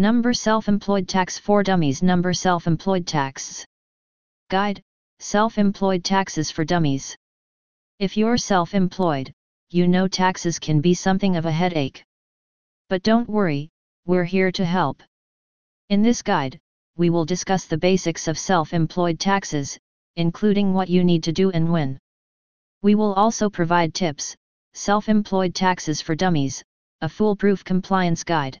Number Self-Employed Tax for Dummies Number Self-Employed Tax Guide, Self-Employed Taxes for Dummies If you're self-employed, you know taxes can be something of a headache. But don't worry, we're here to help. In this guide, we will discuss the basics of self-employed taxes, including what you need to do and when. We will also provide tips, Self-Employed Taxes for Dummies, a foolproof compliance guide.